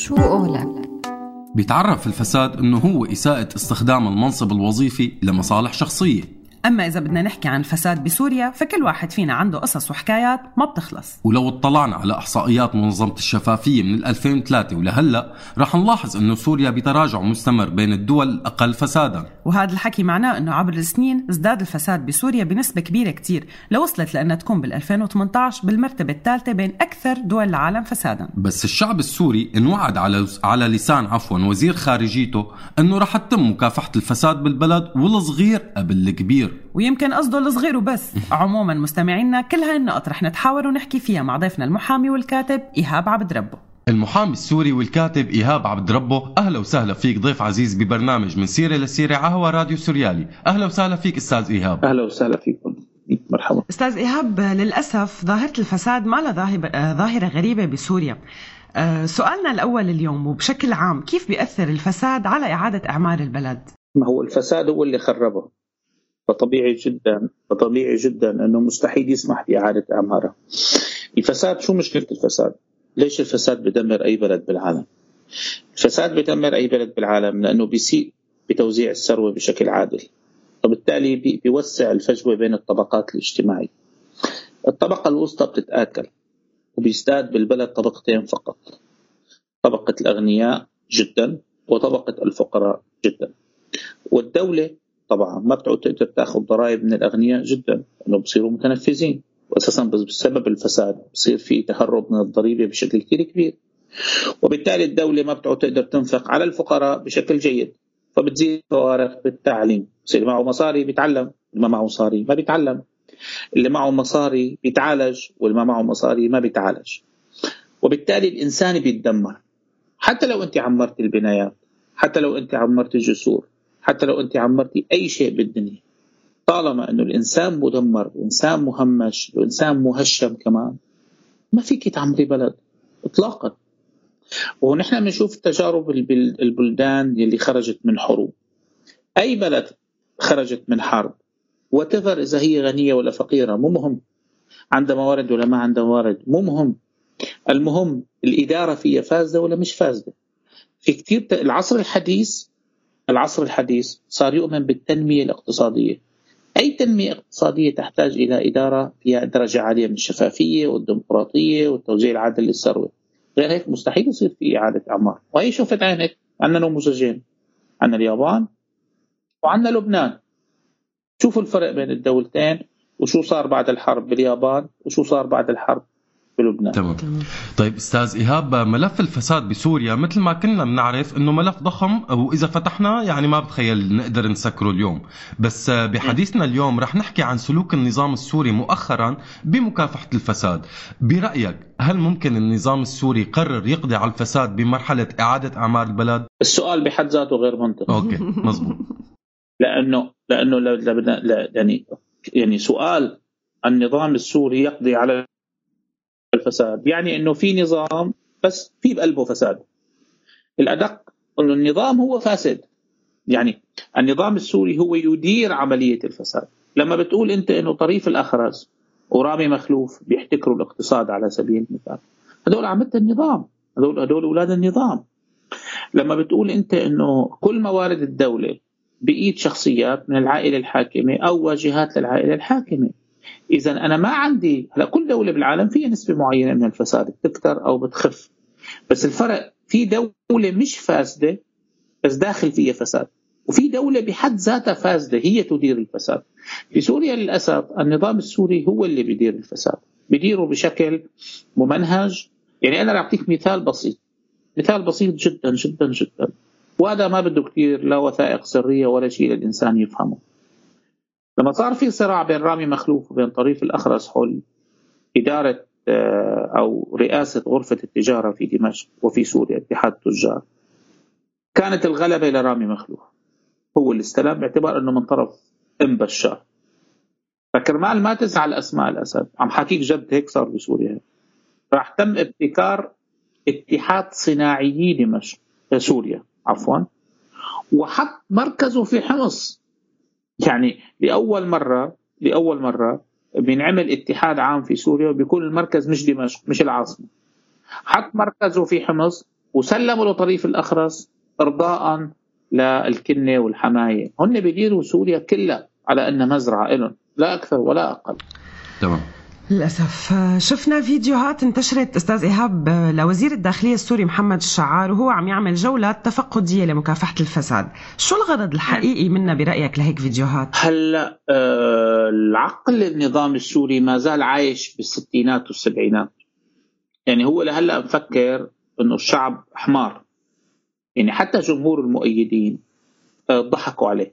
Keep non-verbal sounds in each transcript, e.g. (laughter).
شو قولك؟ بيتعرف الفساد إنه هو إساءة استخدام المنصب الوظيفي لمصالح شخصية أما إذا بدنا نحكي عن الفساد بسوريا فكل واحد فينا عنده قصص وحكايات ما بتخلص. ولو اطلعنا على إحصائيات منظمة الشفافية من 2003 ولهلأ رح نلاحظ إنه سوريا بتراجع مستمر بين الدول الاقل فسادا. وهذا الحكي معناه إنه عبر السنين ازداد الفساد بسوريا بنسبة كبيرة كتير لوصلت لأنها تكون بال 2018 بالمرتبة الثالثة بين أكثر دول العالم فسادا. بس الشعب السوري انوعد على على لسان عفوا وزير خارجيته إنه رح تتم مكافحة الفساد بالبلد والصغير قبل الكبير. ويمكن قصده الصغير وبس. (laughs) عموما مستمعينا كل هاي النقط رح نتحاور ونحكي فيها مع ضيفنا المحامي والكاتب إيهاب عبد ربه. المحامي السوري والكاتب إيهاب عبد ربه أهلا وسهلا فيك ضيف عزيز ببرنامج من سيرة لسيرة عهوى راديو سوريالي. أهلا وسهلا فيك أستاذ إيهاب. أهلا وسهلا فيكم. مرحبا. أستاذ إيهاب للأسف ظاهرة الفساد ما لها ظاهرة غريبة بسوريا. أه، سؤالنا الأول اليوم وبشكل عام كيف بيأثر الفساد على إعادة إعمار البلد؟ ما هو الفساد هو اللي خربه. فطبيعي جدا فطبيعي جدا أنه مستحيل يسمح بإعادة اعمارها. الفساد شو مشكلة الفساد؟ ليش الفساد بدمر أي بلد بالعالم؟ الفساد بدمر أي بلد بالعالم لأنه بيسيء بتوزيع الثروة بشكل عادل. وبالتالي بيوسع الفجوة بين الطبقات الاجتماعية. الطبقة الوسطى بتتآكل وبيزداد بالبلد طبقتين فقط. طبقة الأغنياء جدا وطبقة الفقراء جدا. والدولة طبعا ما بتعود تقدر تأخذ ضرائب من الأغنياء جدا لأنه بصيروا متنفذين. واساسا بسبب الفساد بصير في تهرب من الضريبة بشكل كثير كبير. وبالتالي الدولة ما بتعود تقدر تنفق على الفقراء بشكل جيد. فبتزيد فوارق بالتعليم. بصير معه مصاري بيتعلم اللي ما معه مصاري ما بيتعلم. اللي معه مصاري بيتعالج واللي ما معه مصاري ما بيتعالج. وبالتالي الإنسان بيتدمر. حتى لو أنت عمرت البنايات حتى لو أنت عمرت الجسور حتى لو أنت عمرتي أي شيء بالدنيا. طالما أنه الإنسان مدمر الانسان مهمش الانسان مهشم كمان ما فيك تعمري بلد اطلاقا. ونحن بنشوف تجارب البلدان اللي خرجت من حروب. أي بلد خرجت من حرب؟ وتفر إذا هي غنية ولا فقيرة مو مهم. عندها موارد ولا ما عندها موارد مو مهم. المهم الإدارة فيها فاسدة ولا مش فاسدة. في كثير العصر الحديث العصر الحديث صار يؤمن بالتنمية الاقتصادية. أي تنمية اقتصادية تحتاج إلى إدارة فيها درجة عالية من الشفافية والديمقراطية والتوزيع العادل للثروة. غير هيك مستحيل يصير في إعادة أعمار. وهي شوفت عينك عندنا نموذجين عندنا اليابان وعندنا لبنان. شوفوا الفرق بين الدولتين وشو صار بعد الحرب باليابان وشو صار بعد الحرب بلبنان. تمام. طيب أستاذ إيهاب ملف الفساد بسوريا مثل ما كنا بنعرف إنه ملف ضخم وإذا فتحناه يعني ما بتخيل نقدر نسكره اليوم. بس بحديثنا اليوم رح نحكي عن سلوك النظام السوري مؤخرا بمكافحة الفساد. برأيك هل ممكن النظام السوري يقرر يقضي على الفساد بمرحلة إعادة اعمار البلد؟ السؤال بحد ذاته غير منطقي أوكي مزبوط (laughs) لأنه لأنه يعني يعني سؤال النظام السوري يقضي على الفساد يعني إنه في نظام بس في بقلبه فساد. الأدق إنه النظام هو فاسد. يعني النظام السوري هو يدير عملية الفساد. لما بتقول أنت إنه طريف الاخرس ورامي مخلوف بيحتكروا الاقتصاد على سبيل المثال. هدول عملت النظام. هدول هدول أولاد النظام. لما بتقول أنت إنه كل موارد الدولة بايد شخصيات من العائلة الحاكمة أو واجهات للعائلة الحاكمة اذا أنا ما عندي هلا كل دولة بالعالم فيها نسبة معينة من الفساد بتكثر أو بتخف. بس الفرق في دولة مش فاسدة بس داخل فيها فساد. وفي دولة بحد ذاتها فاسدة هي تدير الفساد. في سوريا للأسف النظام السوري هو اللي بيدير الفساد. بيديره بشكل ممنهج. يعني أنا أعطيك مثال بسيط. مثال بسيط جدا جدا جدا. وهذا ما بده كثير لا وثائق سرية ولا شيء للإنسان يفهمه. لما صار في صراع بين رامي مخلوف وبين طريف الأخرس حول إدارة آه، أو رئاسة غرفة التجارة في دمشق وفي سوريا اتحاد التجار كانت الغلبة لرامي مخلوف هو اللي استلم باعتبار أنه من طرف أم بشار. فكرمال ما تزعل أسماء الأسد. عم حكيك جد هيك صار بسوريا. راح تم ابتكار اتحاد صناعيي دمشق آه، سوريا عفوا. وحط مركزه في حمص يعني لأول مرة لأول مرة بينعمل اتحاد عام في سوريا وبيكون المركز مش دمشق مش العاصمة. حط مركزه في حمص وسلموا لطريف الأخرس ارضاء للكنة والحماية. هن بيديروا سوريا كلها على انها مزرعة لهم لا أكثر ولا أقل. تمام. للأسف. شفنا فيديوهات انتشرت أستاذ إيهاب لوزير الداخلية السوري محمد الشعار وهو عم يعمل جولات تفقدية لمكافحة الفساد. شو الغرض الحقيقي منا برأيك لهيك فيديوهات؟ هلا آه العقل النظام السوري ما زال عايش بالستينات والسبعينات. يعني هو لهلا مفكر إنه الشعب حمار. يعني حتى جمهور المؤيدين آه ضحكوا عليه.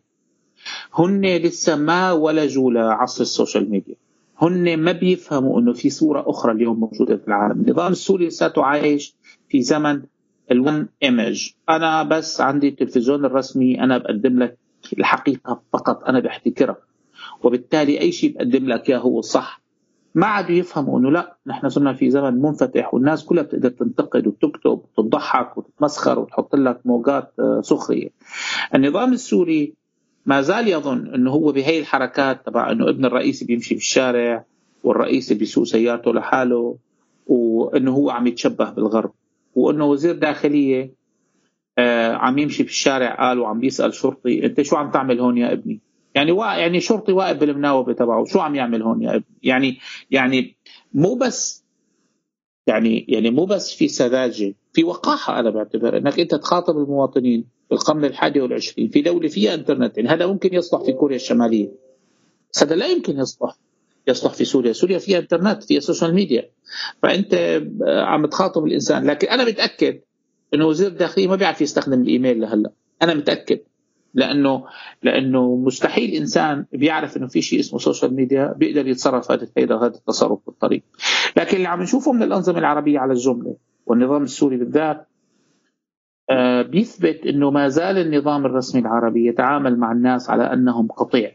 هن لسه ما ولجوا لعصر ال social media. هن ما بيفهموا إنه في صورة أخرى اليوم موجودة في العالم، النظام السوري لساته عايش في زمن ال one image، أنا بس عندي التلفزيون الرسمي أنا بقدم لك الحقيقة فقط أنا بحتكرها. وبالتالي أي شيء بقدم لك إياه هو صح. ما عادوا يفهموا إنه لا نحن صرنا في زمن منفتح والناس كلها بتقدر تنتقد وتكتب وتضحك وتتمسخر وتحط لك موجات آه، سخرية. النظام السوري ما زال يظن إنه هو بهي الحركات تبع إنه ابن الرئيس بيمشي في الشارع والرئيس بيسوق سيارته لحاله وإنه هو عم يتشبه بالغرب وإنه وزير داخلية آه عم يمشي في الشارع قال وعم بيسأل شرطي أنت شو عم تعمل هون يا ابني؟ يعني وا يعني شرطي واقف بالمناوبة تبعه شو عم يعمل هون يا ابني؟ يعني يعني مو بس يعني يعني مو بس في سذاجة في وقاحة أنا بعتبر إنك أنت تخاطب المواطنين بالقرن الحادي والعشرين في دولة فيها انترنت يعني هذا ممكن يصلح في كوريا الشمالية. هذا لا يمكن يصلح. يصلح في سوريا. سوريا فيها انترنت فيها social media فأنت عم تخاطب الإنسان. لكن أنا متأكد إنه وزير الداخلية ما بيعرف يستخدم الإيميل لهلأ. أنا متأكد. لأنه لأنه مستحيل إنسان بيعرف إنه في شيء اسمه social media بيقدر يتصرف هذا هذا التصرف بالطريق. لكن اللي عم نشوفه من الأنظمة العربية على الجملة والنظام السوري بالذات آه، بيثبت إنه ما زال النظام الرسمي العربي يتعامل مع الناس على أنهم قطيع.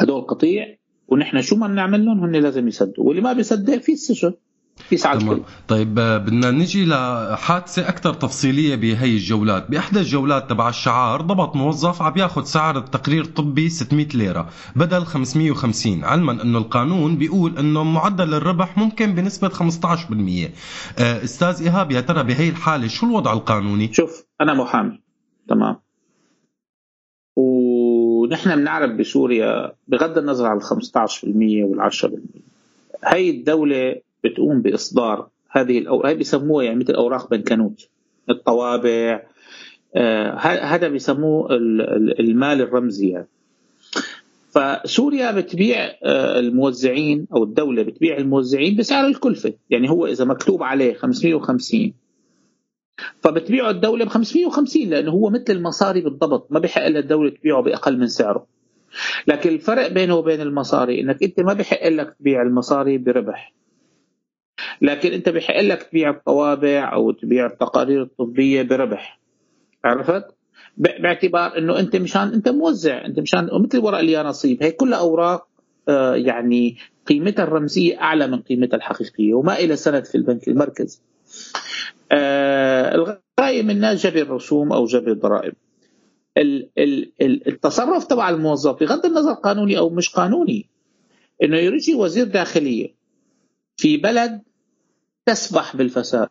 هدول قطيع ونحن شو ما بنعمل لهم هن لازم يصدقوا. واللي ما بيصدق في السجن تمام. طيب آه، بدنا نجي لحادثة أكثر تفصيلية بهي الجولات. بإحدى الجولات تبع الشعار ضبط موظف عم ياخذ سعر التقرير الطبي 600 ليرة بدل 550 علما إنه القانون بيقول إنه معدل الربح ممكن بنسبة 15% آه، أستاذ إيهاب يا ترى بهي الحالة شو الوضع القانوني؟ شوف أنا محامي. تمام. ونحن بنعرف بسوريا بغض النظر عن ال 15% وال 10% هي الدولة بتقوم بإصدار هذه الأو... هاي بيسموها يعني مثل أوراق بنكنوت الطوابع آه هذا بيسموه المال الرمزي يعني. فسوريا بتبيع آه الموزعين أو الدولة بتبيع الموزعين بسعر الكلفة يعني هو إذا مكتوب عليه 550 فبتبيعه الدولة ب 550 لأنه هو مثل المصاري بالضبط ما بحق للدوله تبيعه بأقل من سعره. لكن الفرق بينه وبين المصاري إنك أنت ما بحق لك تبيع المصاري بربح. لكن انت بحق لك تبيع الطوابع أو تبيع التقارير الطبية بربح عرفت؟ باعتبار إنه أنت مشان أنت موزع أنت مشان مثل ورق اليانصيب هي كلها أوراق آه يعني قيمتها الرمزية أعلى من قيمتها الحقيقية وما إلى سند في البنك المركزي. آه الغاية من الناس جبر الرسوم أو جبر الضرائب. التصرف تبع الموظف بغض النظر قانوني أو مش قانوني إنه يجي وزير داخلية في بلد تسبح بالفساد.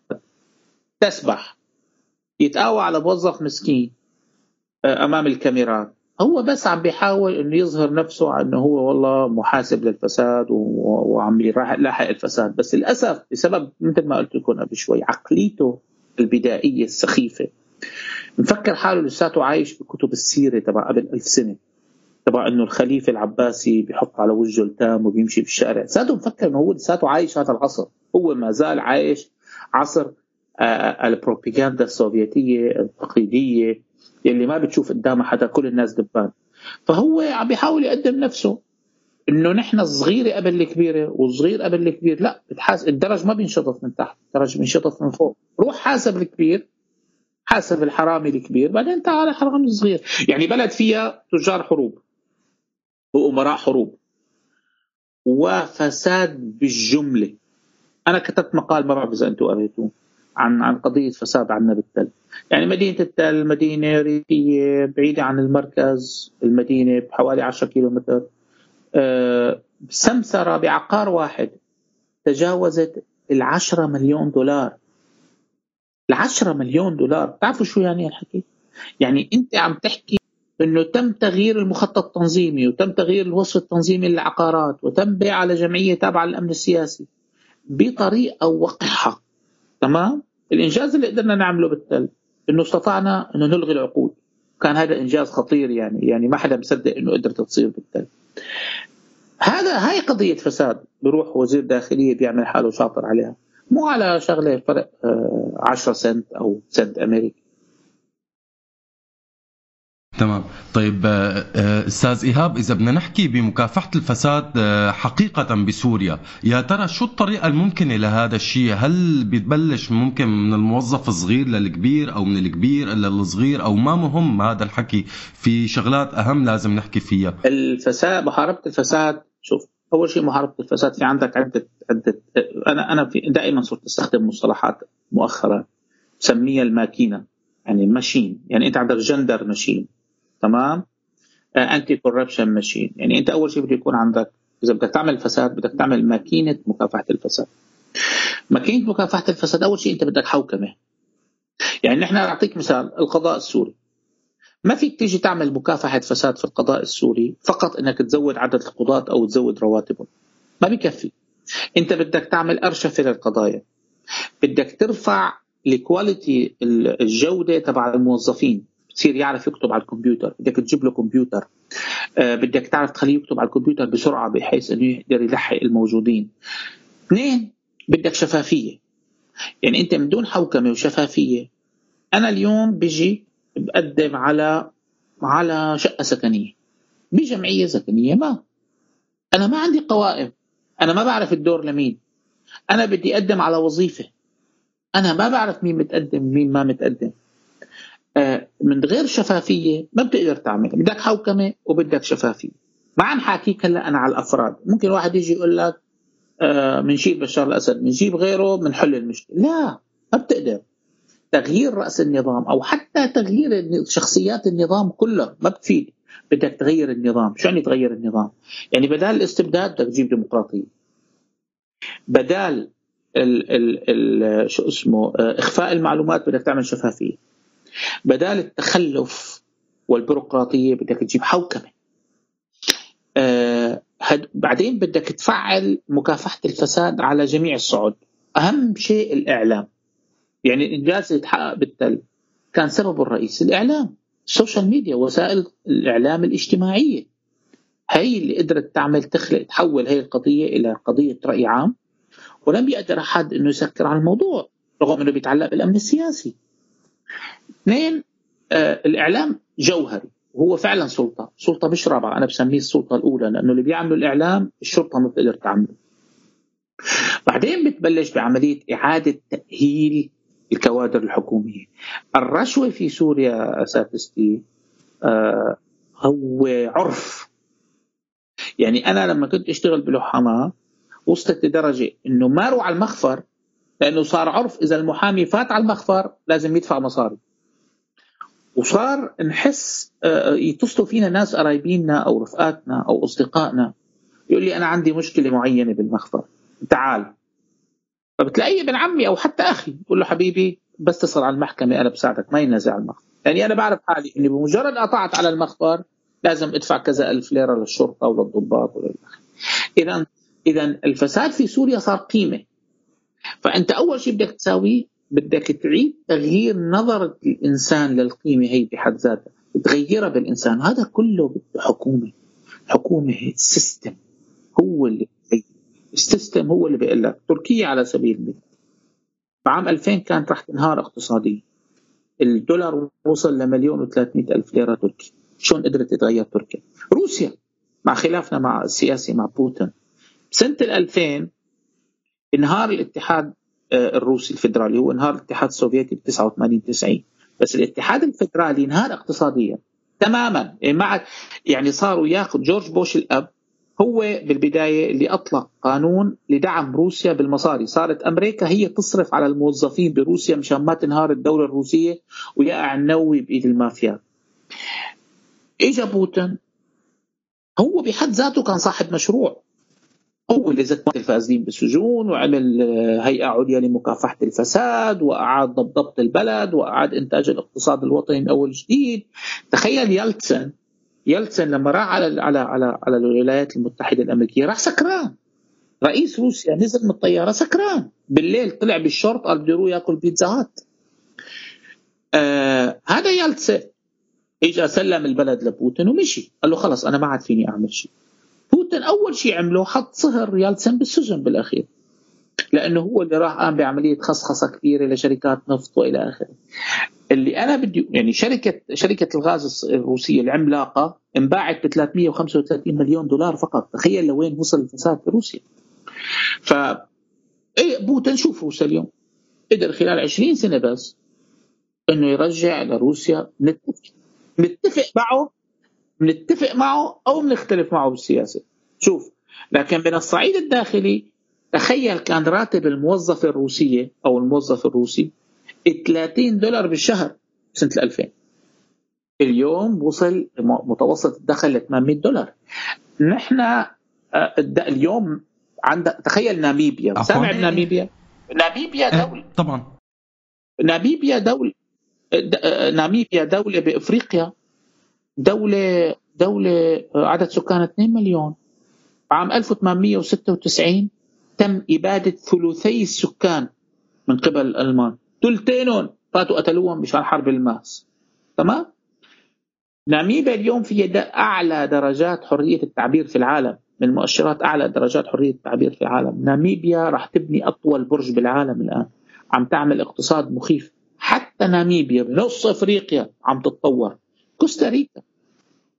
تسبح. يتقاوى على موظف مسكين آه، أمام الكاميرات. هو بس عم بيحاول إنه يظهر نفسه إنه هو والله محاسب للفساد وعم يلاحق الفساد. بس للأسف بسبب مثل ما قلت لكم قبل شوي عقليته البدائية السخيفة. مفكر حاله لساته عايش بكتب السيرة تبع قبل ألف سنة. تبع إنه الخليفة العباسي بيحط على وجهه التام وبيمشي بالشارع ساده مفكر إنه هو لساته عايش هذا العصر. هو ما زال عايش عصر آه، آه، البروباغندا السوفيتية التقليدية اللي ما بتشوف قدامها حدا كل الناس دبان. فهو عم بيحاول يقدم نفسه. إنه نحن الصغيرة قبل الكبيرة والصغير قبل الكبير لا بتحاس الدرج ما بينشطف من تحت الدرج بينشطف من فوق. روح حاسب الكبير حاسب الحرامي الكبير بعدين تعال حرامي الصغير. يعني بلد فيها تجار حروب. وأمراء حروب. وفساد بالجملة. أنا كتبت مقال ما بعرف اذا أنتم قريتوه عن عن قضية فساد عنا بالتل يعني مدينة التل مدينة ريفية بعيدة عن المركز المدينة بحوالي 10 كيلو متر أه سمسرة بعقار واحد تجاوزت ال 10 مليون دولار. ال10 مليون دولار. بتعرفوا شو يعني الحكي؟ يعني أنت عم تحكي إنه تم تغيير المخطط التنظيمي وتم تغيير الوصف التنظيمي للعقارات وتم بيع على جمعية تابعة للأمن السياسي بطريقة وقحة. تمام؟ الإنجاز اللي قدرنا نعمله بالتل إنه استطعنا إنه نلغي العقود. كان هذا إنجاز خطير يعني يعني ما حدا مصدق إنه قدرت تصير بالتل. هذا هاي قضية فساد بروح وزير داخلية بيعمل حاله شاطر عليها. مو على شغلة فرق 10 آه، سنت أو سنت أمريكي. تمام. طيب آه، آه، أستاذ إيهاب إذا بدنا نحكي بمكافحة الفساد حقيقة بسوريا يا ترى شو الطريقة الممكنة لهذا الشيء؟ هل بتبلش ممكن من الموظف الصغير للكبير أو من الكبير للصغير؟ أو ما مهم هذا الحكي في شغلات أهم لازم نحكي فيها؟ الفساد محاربة الفساد شوف أول شيء محاربة الفساد في عندك عدة عدة أنا أنا في دائما صرت أستخدم مصطلحات مؤخرا بسميها الماكينة يعني machine يعني أنت عندك gender machine تمام؟ anti-corruption machine يعني أنت أول شيء بده يكون عندك إذا بدك تعمل فساد بدك تعمل ماكينة مكافحة الفساد. ماكينة مكافحة الفساد أول شيء أنت بدك حوكمة. يعني نحن نعطيك مثال القضاء السوري. ما فيك تيجي تعمل مكافحة فساد في القضاء السوري فقط إنك تزود عدد القضاة أو تزود رواتبهم. ما بكفي. أنت بدك تعمل أرشفة للقضايا. بدك ترفع الكواليتي الجودة تبع الموظفين. بتصير يعرف يكتب على الكمبيوتر. بدك تجيب له كمبيوتر. آه بدك تعرف تخليه يكتب على الكمبيوتر بسرعة بحيث إنه يقدر يلحق الموجودين. اثنين بدك شفافية. يعني أنت من دون حوكمة وشفافية أنا اليوم بيجي بقدم على على شقة سكنية. بجمعية سكنية ما. أنا ما عندي قوائم. أنا ما بعرف الدور لمين. أنا بدي أقدم على وظيفة. أنا ما بعرف مين متقدم مين ما متقدم. من غير شفافية ما بتقدر تعمل بدك حوكمة وبدك شفافية. ما عم حاكيك هلا أنا على الأفراد. ممكن واحد يجي يقول لك بنشيل آه، بشار الأسد بنجيب غيره بنحل المشكلة. لا ما بتقدر. تغيير رأس النظام أو حتى تغيير شخصيات النظام كله ما بتفيد. بدك تغير النظام. شو يعني تغير النظام؟ يعني بدال الاستبداد بدك تجيب ديمقراطية. بدال ال ال ال شو اسمه إخفاء المعلومات بدك تعمل شفافية. بدال التخلف والبيروقراطية بدك تجيب حوكمة. آه بعدين بدك تفعل مكافحة الفساد على جميع الصعد أهم شيء الإعلام. يعني الانجاز اللي تحقق بالتل. كان سببه الرئيسي الإعلام. ال social media وسائل الإعلام الاجتماعية. هي اللي قدرت تعمل تخلق تحول هي القضية إلى قضية رأي عام. ولم يقدر أحد إنه يسكر على الموضوع رغم إنه بيتعلق بالأمن السياسي. اثنين آه الإعلام جوهري وهو فعلا سلطة، سلطة مش رابعة أنا بسميه السلطة الأولى لأنه اللي بيعملوا الإعلام الشرطة ما بتقدر تعمله. بعدين بتبلش بعملية إعادة تأهيل الكوادر الحكومية. الرشوة في سوريا اساتذتي آه هو عرف يعني أنا لما كنت أشتغل بلوحما وصلت لدرجة إنه ما أروح على المخفر لأنه صار عرف إذا المحامي فات على المخفر لازم يدفع مصاري. وصار نحس آه، يتصلوا فينا ناس قرايبيننا أو رفقاتنا أو أصدقائنا. يقول لي أنا عندي مشكلة معينة بالمخفر. تعال. فبتلاقيه ابن عمي أو حتى أخي بقول له حبيبي بس تصل على المحكمة أنا بساعدك ما ينزع المخفر. يعني أنا بعرف حالي إني بمجرد قطعت على المخفر لازم أدفع كذا ألف ليرة للشرطة وللضباط وللأخ. اذا اذا الفساد في سوريا صار قيمة. فأنت أول شيء بدك تساويه بدك تعيد تغيير نظرة الإنسان للقيمة هي بحد ذاتها. تغيرها بالإنسان. هذا كله حوكمة حوكمة system هو اللي ال system هو اللي بيقول لك تركيا على سبيل المثال. بعام 2000 كانت رح تنهار اقتصاديا الدولار وصل لمليون و300 ألف ليرة تركي. شلون قدرت تتغير تركيا؟ روسيا مع خلافنا مع السياسي مع بوتين. سنة 2000 انهار الاتحاد آه، الروسي الفدرالي هو انهار الاتحاد السوفيتي ب 89 90 بس الاتحاد الفدرالي انهار اقتصاديا تماما. يعني, يعني صاروا ياخذ جورج بوش الأب هو بالبداية اللي أطلق قانون لدعم روسيا بالمصاري. صارت أمريكا هي تصرف على الموظفين بروسيا مشان ما تنهار الدولة الروسية ويقع النووي بإيد المافيا. إجا بوتين هو بحد ذاته كان صاحب مشروع. زج الفاسدين بالسجون وعمل هيئة عليا لمكافحة الفساد وأعاد ضبط البلد وأعاد إنتاج الاقتصاد الوطني من أول جديد. تخيل يلتسن يلتسن لما راح على على على على الولايات المتحدة الأمريكية راح سكران. رئيس روسيا نزل من الطيارة سكران. بالليل طلع بالشورت قال بده يروح يأكل Pizza Hut آه هذا يلتسن اجى سلم البلد لبوتين ومشي. قال له خلص أنا ما عاد فيني أعمل شيء. بوتين أول شيء عمله حط صهر يالتسن بالسجن بالأخير. لأنه هو اللي راح قام بعملية خصخصة كبيرة لشركات نفط وإلى آخره. اللي أنا بدي يعني شركه شركة الغاز الروسية العملاقة انباعت ب 335 مليون دولار فقط. تخيل لوين وصل الفساد في روسيا. ف إيه بوتين شوف روسيا اليوم؟ قدر خلال 20 سنة بس إنه يرجع لروسيا نتفق. نتفق معه بنتفق معه أو بنختلف معه بالسياسة. شوف لكن من الصعيد الداخلي تخيل كان راتب الموظفة الروسية أو الموظف الروسي 30 دولار بالشهر سنة 2000 اليوم وصل متوسط الدخل ل 800 دولار. نحن آه، اليوم عندك تخيل ناميبيا. سامع ناميبيا إيه، دولة. طبعا. ناميبيا دولة. آه، ناميبيا دولة بإفريقيا. دولة دولة عدد سكانها 2 مليون. عام 1896 تم إبادة ثلثي السكان من قبل الألمان ثلثينهم فاتوا قتلوهم مشان حرب الماس. تمام؟ ناميبيا اليوم في أعلى درجات حرية التعبير في العالم. من مؤشرات أعلى درجات حرية التعبير في العالم. ناميبيا راح تبني أطول برج بالعالم الآن. عم تعمل اقتصاد مخيف. حتى ناميبيا بنص أفريقيا عم تتطور. كوستاريكا.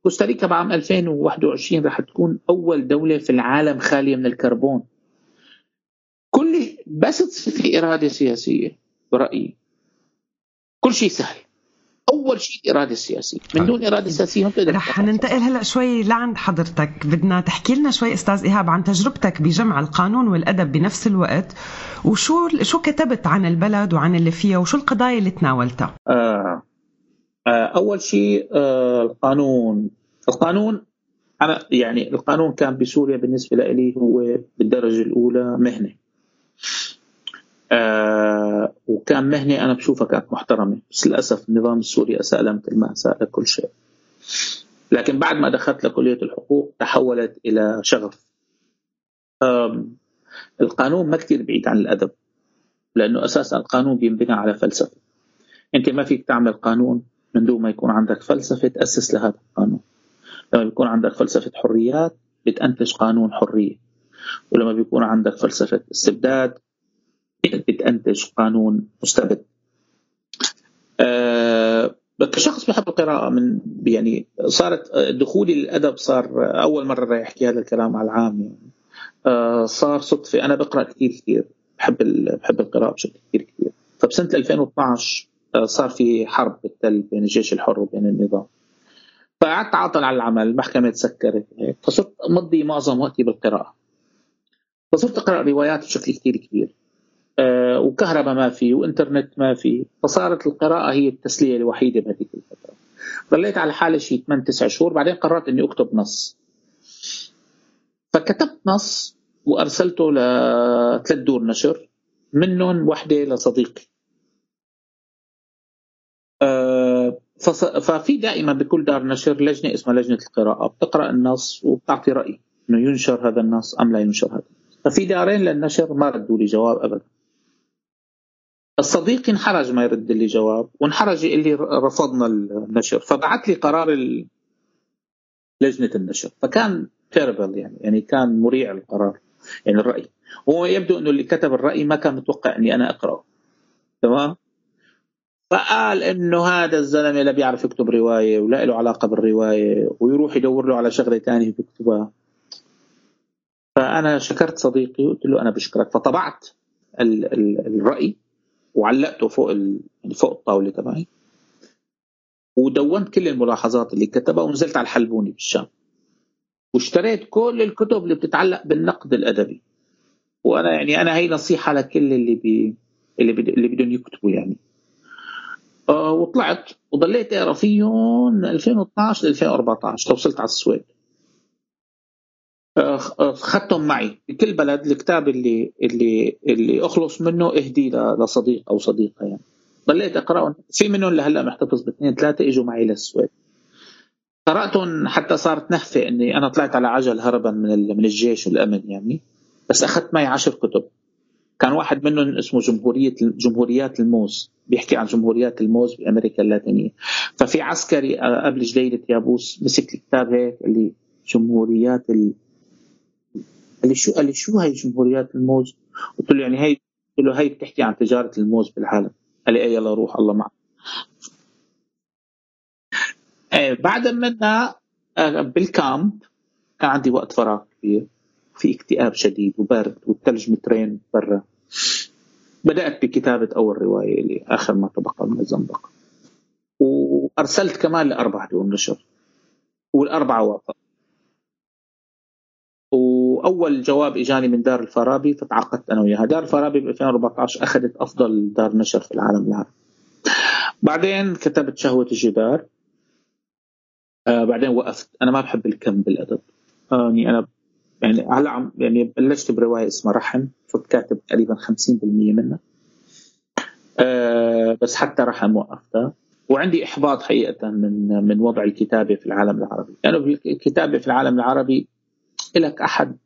كوستاريكا بعام 2021 رح تكون أول دولة في العالم خالية من الكربون. كل بس تصير في إرادة سياسية برأيي. كل شيء سهل. أول شيء الاراده السياسيه من دون إرادة سياسية ما بتقدر رح ننتقل هلا شوي لعند حضرتك. بدنا تحكي لنا شوي أستاذ إيهاب عن تجربتك بجمع القانون والأدب بنفس الوقت وشو شو كتبت عن البلد وعن اللي فيها وشو القضايا اللي تناولتها؟ آه. آه أول شيء آه القانون. القانون أنا يعني القانون كان بسوريا بالنسبة لي هو بالدرجة الأولى مهنة. آه وكان مهنة أنا بشوفها كانت محترمة. بس للأسف النظام السوري أساء مثل ما أساء لكل شيء. لكن بعد ما دخلت لكلية الحقوق تحولت إلى شغف. القانون ما كتير بعيد عن الأدب لأنه أساسا القانون بينبنى على فلسفة. أنت ما فيك تعمل قانون من دون ما يكون عندك فلسفة تأسس لهذا القانون. لما بيكون عندك فلسفة حريات بتأنتج قانون حرية. ولما بيكون عندك فلسفة استبداد بتأنتج قانون مستبد. أه كشخص بحب القراءة من يعني صارت دخولي للأدب صار أول مرة رايح أحكي هذا الكلام على العام يعني. أه صار صدفة. أنا بقرأ كثير كثير بحب بحب القراءة بشكل كثير كثير فبسنة 2012 آه، صار في حرب بالتل بين الجيش الحر وبين النظام. فقعدت عاطل على العمل المحكمة تسكرت فصرت مضي معظم وقتي بالقراءة. فصرت أقرأ روايات بشكل كثير كبير. أه وكهرباء ما في وإنترنت ما في. فصارت القراءة هي التسلية الوحيدة بهذيك الفترة. ضليت على حالي شيء 8 9 شهور بعدين قررت إني أكتب نص. فكتبت نص وأرسلته لثلاث دور نشر منهم وحدة لصديقي. ففي دائما بكل دار نشر لجنة اسمها لجنة القراءة بتقرأ النص وبتعطي رأي إنه ينشر هذا النص أم لا ينشر هذا. ففي دارين للنشر ما ردوا لي جواب ابدا. الصديق انحرج ما يرد لي جواب وانحرج اللي رفضنا النشر فبعث لي قرار لجنة النشر. فكان تيربل يعني يعني كان مريع القرار يعني الرأي. هو يبدو إنه اللي كتب الرأي ما كان متوقع إني أنا أقرأه. تمام؟ فقال إنه هذا الزلمة لا بيعرف يكتب رواية ولا له علاقة بالرواية ويروح يدور له على شغلة ثانية بيكتبها فأنا شكرت صديقي وقلت له أنا بشكرك. فطبعت ال ال الرأي وعلقته فوق فوق الطاولة تبعي. ودونت كل الملاحظات اللي كتبها ونزلت على الحلبوني بالشام واشتريت كل الكتب اللي بتتعلق بالنقد الأدبي. وأنا يعني أنا هي نصيحة لكل اللي بي اللي بدهم يكتبوا يعني. وطلعت وضليت أقرأ فيهم من 2012 ل 2014 توصلت على السويد. اخذتهم معي. بكل بلد الكتاب اللي اللي اللي أخلص منه إهدي لصديق أو صديقة يعني. ضليت أقرأهم. في منهم لهلأ محتفظ باثنين ثلاثة إجوا معي للسويد. قرأتهم حتى صارت نهفة إني أنا طلعت على عجل هربا من من الجيش والامن يعني. بس أخذت معي عشر كتب. كان واحد منهم اسمه جمهورية جمهوريات الموز بيحكي عن جمهوريات الموز بامريكا اللاتينية. ففي عسكري قبل جليله يابوس مسك الكتاب هيك اللي جمهوريات ال... قال لي شو قال لي شو هي جمهوريات الموز؟ قلت له يعني هي قلت له هي بتحكي عن تجارة الموز بالعالم. قال لي اي يلا روح الله معك. إيه بعد منها آه، بالكامب كان عندي وقت فراغ كبير. في اكتئاب شديد وبارد والثلج مترين برا. بدأت بكتابة أول رواية لي آخر ما تبقى من الزنبق. وأرسلت كمان لأربع دون نشر. والأربعة وافق وأول جواب إجاني من دار الفارابي فتعاقدت أنا وياها. دار الفارابي ب 2014 أخذت أفضل دار نشر في العالم العربي. بعدين كتبت شهوة الجدار. آه بعدين وقفت. أنا ما بحب الكم بالأدب. يعني أنا يعني هلا عم يعني بلشت برواية اسمها رحم صرت كاتب تقريبا 50% منها. آه بس حتى رحم وقفتها. وعندي إحباط حقيقه من من وضع الكتابة في العالم العربي. لأنه يعني الكتابة في العالم العربي لك أحد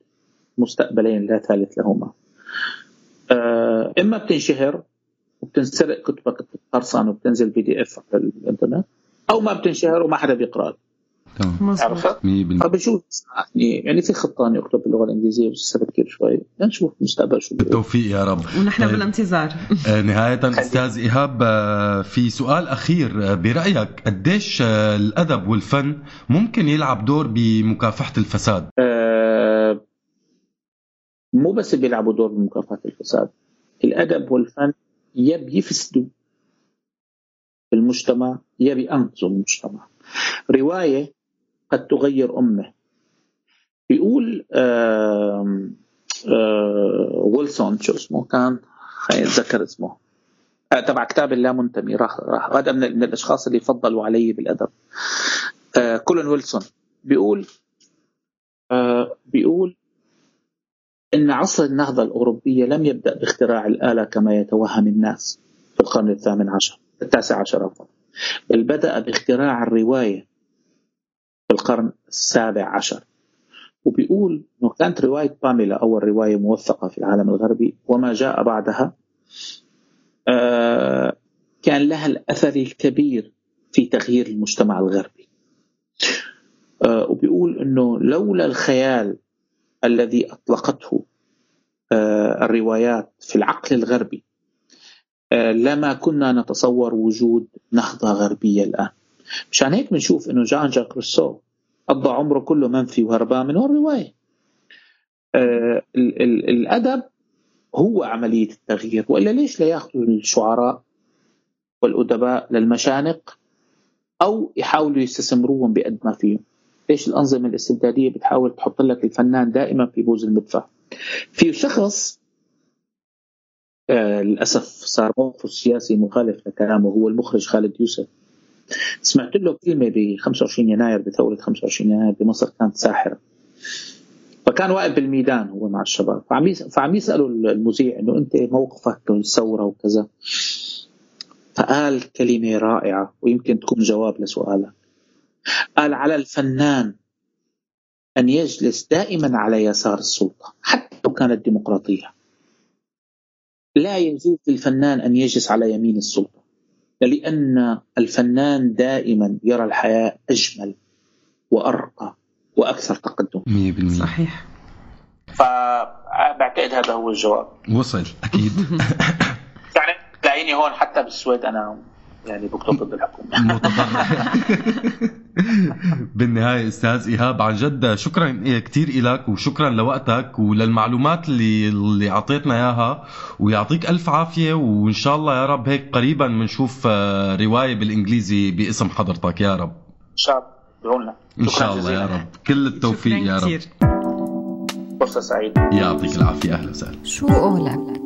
مستقبلين لا ثالث لهما. آه إما بتنشهر وبتنسرق كتبك بتتقرصن وبتنزل بي دي إف على الإنترنت أو ما بتنشهر وما حدا بيقرا تمام. عرفت؟ 100% فبشوف يعني في خطة أني اكتب باللغة الإنجليزية بس لسه بكير شوي. نشوف المستقبل شو بالتوفيق يا رب. ونحن طيب. بالانتظار. آه، نهاية أستاذ إيهاب آه، في سؤال أخير. آه، برأيك قديش الأدب والفن ممكن يلعب دور بمكافحة الفساد؟ مو بس بيلعبوا دور بمكافحة الفساد. الأدب والفن يا بيفسدوا المجتمع يا بينقذوا المجتمع. رواية قد تغير أمه. آه ويلسون شو اسمه كان؟ خليني أتذكر اسمه. آه تبع كتاب اللامنتمي. راح راح. هذا من, من الأشخاص اللي فضلوا علي بالأدب. كولن ويلسون. بيقول بيقول إن عصر النهضة الأوروبية لم يبدأ باختراع الآلة كما يتوهم الناس في القرن الثامن عشر التاسع عشر بل بدأ باختراع الرواية في القرن السابع عشر. وبيقول إنه كانت رواية باميلا أول رواية موثقة في العالم الغربي وما جاء بعدها آه، كان لها الأثر الكبير في تغيير المجتمع الغربي. آه، وبيقول إنه لولا الخيال الذي أطلقته آه، الروايات في العقل الغربي لما كنا نتصور وجود نهضة غربية الآن. مشان هيك بنشوف إنه جان جاك روسو قضى عمره كله منفي وهربان من الروايه آه ال ال الأدب هو عملية التغيير وإلا ليش لا يأخذوا الشعراء والأدباء للمشانق أو يحاولوا يستثمروهم بقد ما فيهم؟ ليش الأنظمة الاستبدادية بتحاول تحط لك الفنان دائما في بوز المدفع؟ في شخص آه للأسف صار موقفه السياسي مخالف لكلامه هو المخرج خالد يوسف. سمعت له كلمه ب 25 يناير بثورة 25 يناير بمصر كانت ساحرة. فكان واقف بالميدان هو مع الشباب. فعم فعم يسألوا المذيع إنه أنت موقفك الثوره وكذا. فقال كلمة رائعة ويمكن تكون جواب لسؤالك. قال على الفنان أن يجلس دائما على يسار السلطة حتى لو كانت ديمقراطية. لا يجوز للفنان أن يجلس على يمين السلطة. لأن الفنان دائما يرى الحياة أجمل وأرقى وأكثر تقدم. 100% صحيح. فبعتقد هذا هو الجواب. وصل أكيد. (laughs) يعني تلاقيني هون حتى بالسويد أنا يعني بكتب ضد الحكومة. (laughs) (laughs) بالنهاية أستاذ إيهاب عن جد شكرا كثير لك وشكرا لوقتك وللمعلومات اللي اللي أعطيتنا إياها ويعطيك ألف عافية وإن شاء الله يا رب هيك قريبا بنشوف آه، رواية بالإنجليزي باسم حضرتك. يا رب. إن شاء الله. إن شاء الله يا رب. كل التوفيق يا رب. فرصة سعيدة. يعطيك العافية. أهلا وسهلا. شو قولك